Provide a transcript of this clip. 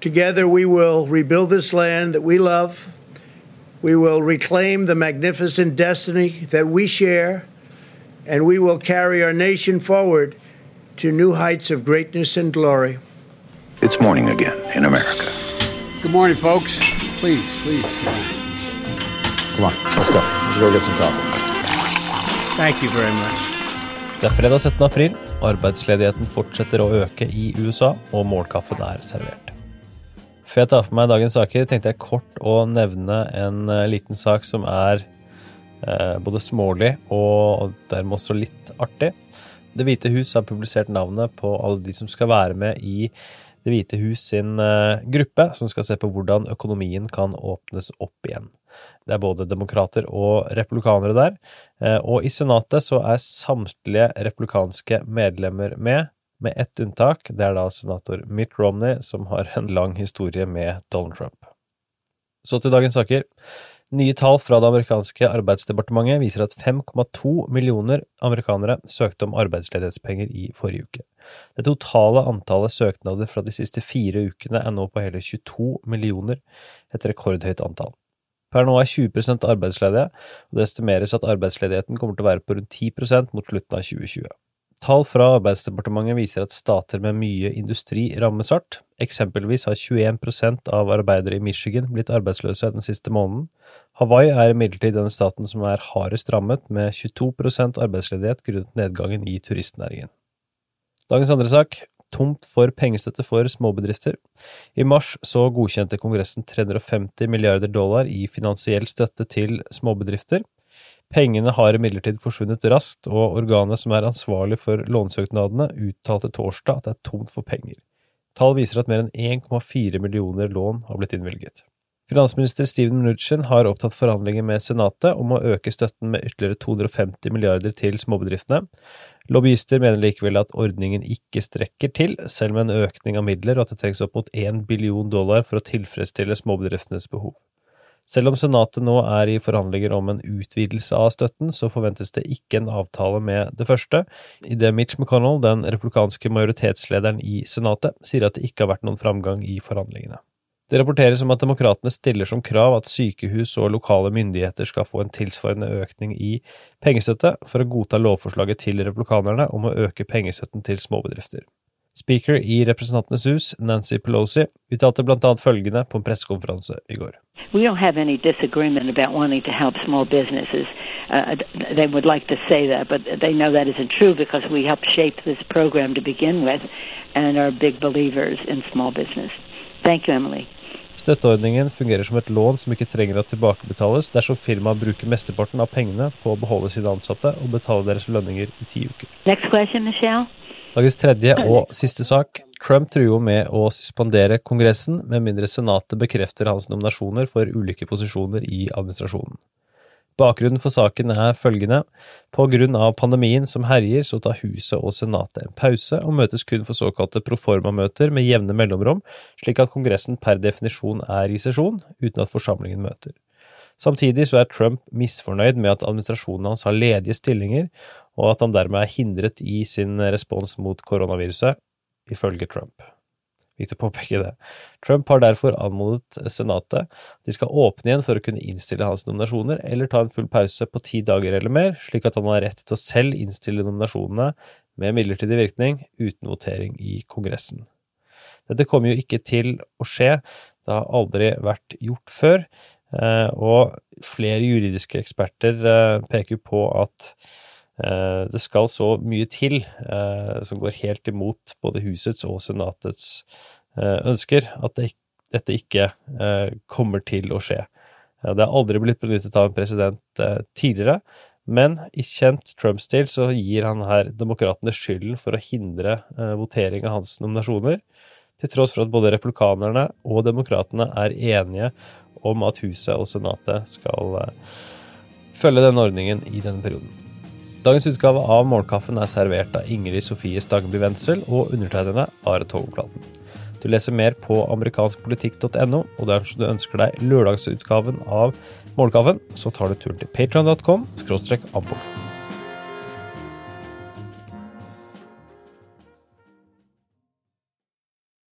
Together, we will rebuild this land that we love. We will reclaim the magnificent destiny that we share, and we will carry our nation forward to new heights of greatness and glory. It's morning again in America. Good morning, folks. Please, please. Come on, let's go. Let's go get some coffee. Thank you very much. Det er fredag 17. april. Arbeidsledigheten fortsetter å øke i USA, og målkaffen er servert. Før jeg tar for meg dagens saker, tenkte jeg kort å nevne en eh, liten sak som er eh, både smålig og dermed også litt artig. Det hvite hus har publisert navnet på alle de som skal være med i Det hvite hus sin eh, gruppe, som skal se på hvordan økonomien kan åpnes opp igjen. Det er både demokrater og republikanere der, og i Senatet så er samtlige republikanske medlemmer med, med ett unntak. Det er da senator Mitt Romney, som har en lang historie med Donald Trump. Så til dagens saker. Nye tall fra det amerikanske arbeidsdepartementet viser at 5,2 millioner amerikanere søkte om arbeidsledighetspenger i forrige uke. Det totale antallet søknader fra de siste fire ukene er nå på hele 22 millioner, et rekordhøyt antall. Per nå er 20% arbeidsledige, og det estimeres at arbeidsledigheten kommer til å være på rundt 10% mot slutten av 2020. Tall fra Arbeidsdepartementet viser at stater med mye industri rammes hardt. Eksempelvis har 21% av arbeidere i Michigan blitt arbeidsløse den siste måneden. Hawaii er imidlertid den staten som er hardest rammet, med 22% arbeidsledighet grunnet nedgangen i turistnæringen. Dagens andre sak tomt for pengestøtte for småbedrifter. I mars så godkjente Kongressen 350 milliarder dollar i finansiell støtte til småbedrifter. Pengene har imidlertid forsvunnet raskt, og organet som er ansvarlig for lånesøknadene, uttalte torsdag at det er tomt for penger. Tall viser at mer enn 1,4 millioner lån har blitt innvilget. Finansminister Steven Mnuchin har opptatt forhandlinger med Senatet om å øke støtten med ytterligere 250 milliarder til småbedriftene. Lobbyister mener likevel at ordningen ikke strekker til, selv med en økning av midler, og at det trengs opp mot 1 billion dollar for å tilfredsstille småbedriftenes behov. Selv om Senatet nå er i forhandlinger om en utvidelse av støtten, så forventes det ikke en avtale med det første, idet Mitch McConnell, den republikanske majoritetslederen i Senatet, sier at det ikke har vært noen framgang i forhandlingene. Det rapporteres om at demokratene stiller som krav at sykehus og lokale myndigheter skal få en tilsvarende økning i pengestøtte for å godta lovforslaget til republikanerne om å øke pengestøtten til småbedrifter. Speaker i Representantenes hus, Nancy Pelosi, uttalte annet følgende på en pressekonferanse i går. We don't have any disagreement about wanting to help small businesses. Uh, they would like to say that, but they know that isn't true because we helped shape this program to begin with and are big believers in small business. Thank you, Emily. Støtteordningen fungerer som et lån som ikke trenger å tilbakebetales dersom firmaet bruker mesteparten av pengene på å beholde sine ansatte og betale deres lønninger i ti uker. Next question, Michelle. Dagens tredje og siste sak. Trump truer med å suspendere Kongressen med mindre Senatet bekrefter hans nominasjoner for ulike posisjoner i administrasjonen. Bakgrunnen for saken er følgende. På grunn av pandemien som herjer, så tar Huset og Senatet en pause, og møtes kun for såkalte proforma-møter med jevne mellomrom, slik at Kongressen per definisjon er i sesjon, uten at forsamlingen møter. Samtidig så er Trump misfornøyd med at administrasjonen hans har ledige stillinger, og at han dermed er hindret i sin respons mot koronaviruset, ifølge Trump. Viktig å påpeke det. Trump har derfor anmodet Senatet de skal åpne igjen for å kunne innstille hans nominasjoner, eller ta en full pause på ti dager eller mer, slik at han har rett til å selv innstille nominasjonene med midlertidig virkning uten votering i Kongressen. Dette kommer jo ikke til å skje, det har aldri vært gjort før, eh, og flere juridiske eksperter eh, peker på at det skal så mye til eh, som går helt imot både husets og senatets eh, ønsker, at dette ikke kommer til å skje. Det har aldri blitt benyttet av en president tidligere, men i kjent Trump-stil så gir han her demokratene skylden for å hindre votering av hans nominasjoner, til tross for at både republikanerne og demokratene er enige om at Huset og Senatet skal følge denne ordningen i denne perioden. Dagens utgave av Morgenkaffen er servert av Ingrid Sofie Stangeby Wendsel og undertegnede Are Togoplaten. Du leser mer på amerikanskpolitikk.no, og dersom du ønsker deg lørdagsutgaven av Morgenkaffen, så tar du turen til patron.com.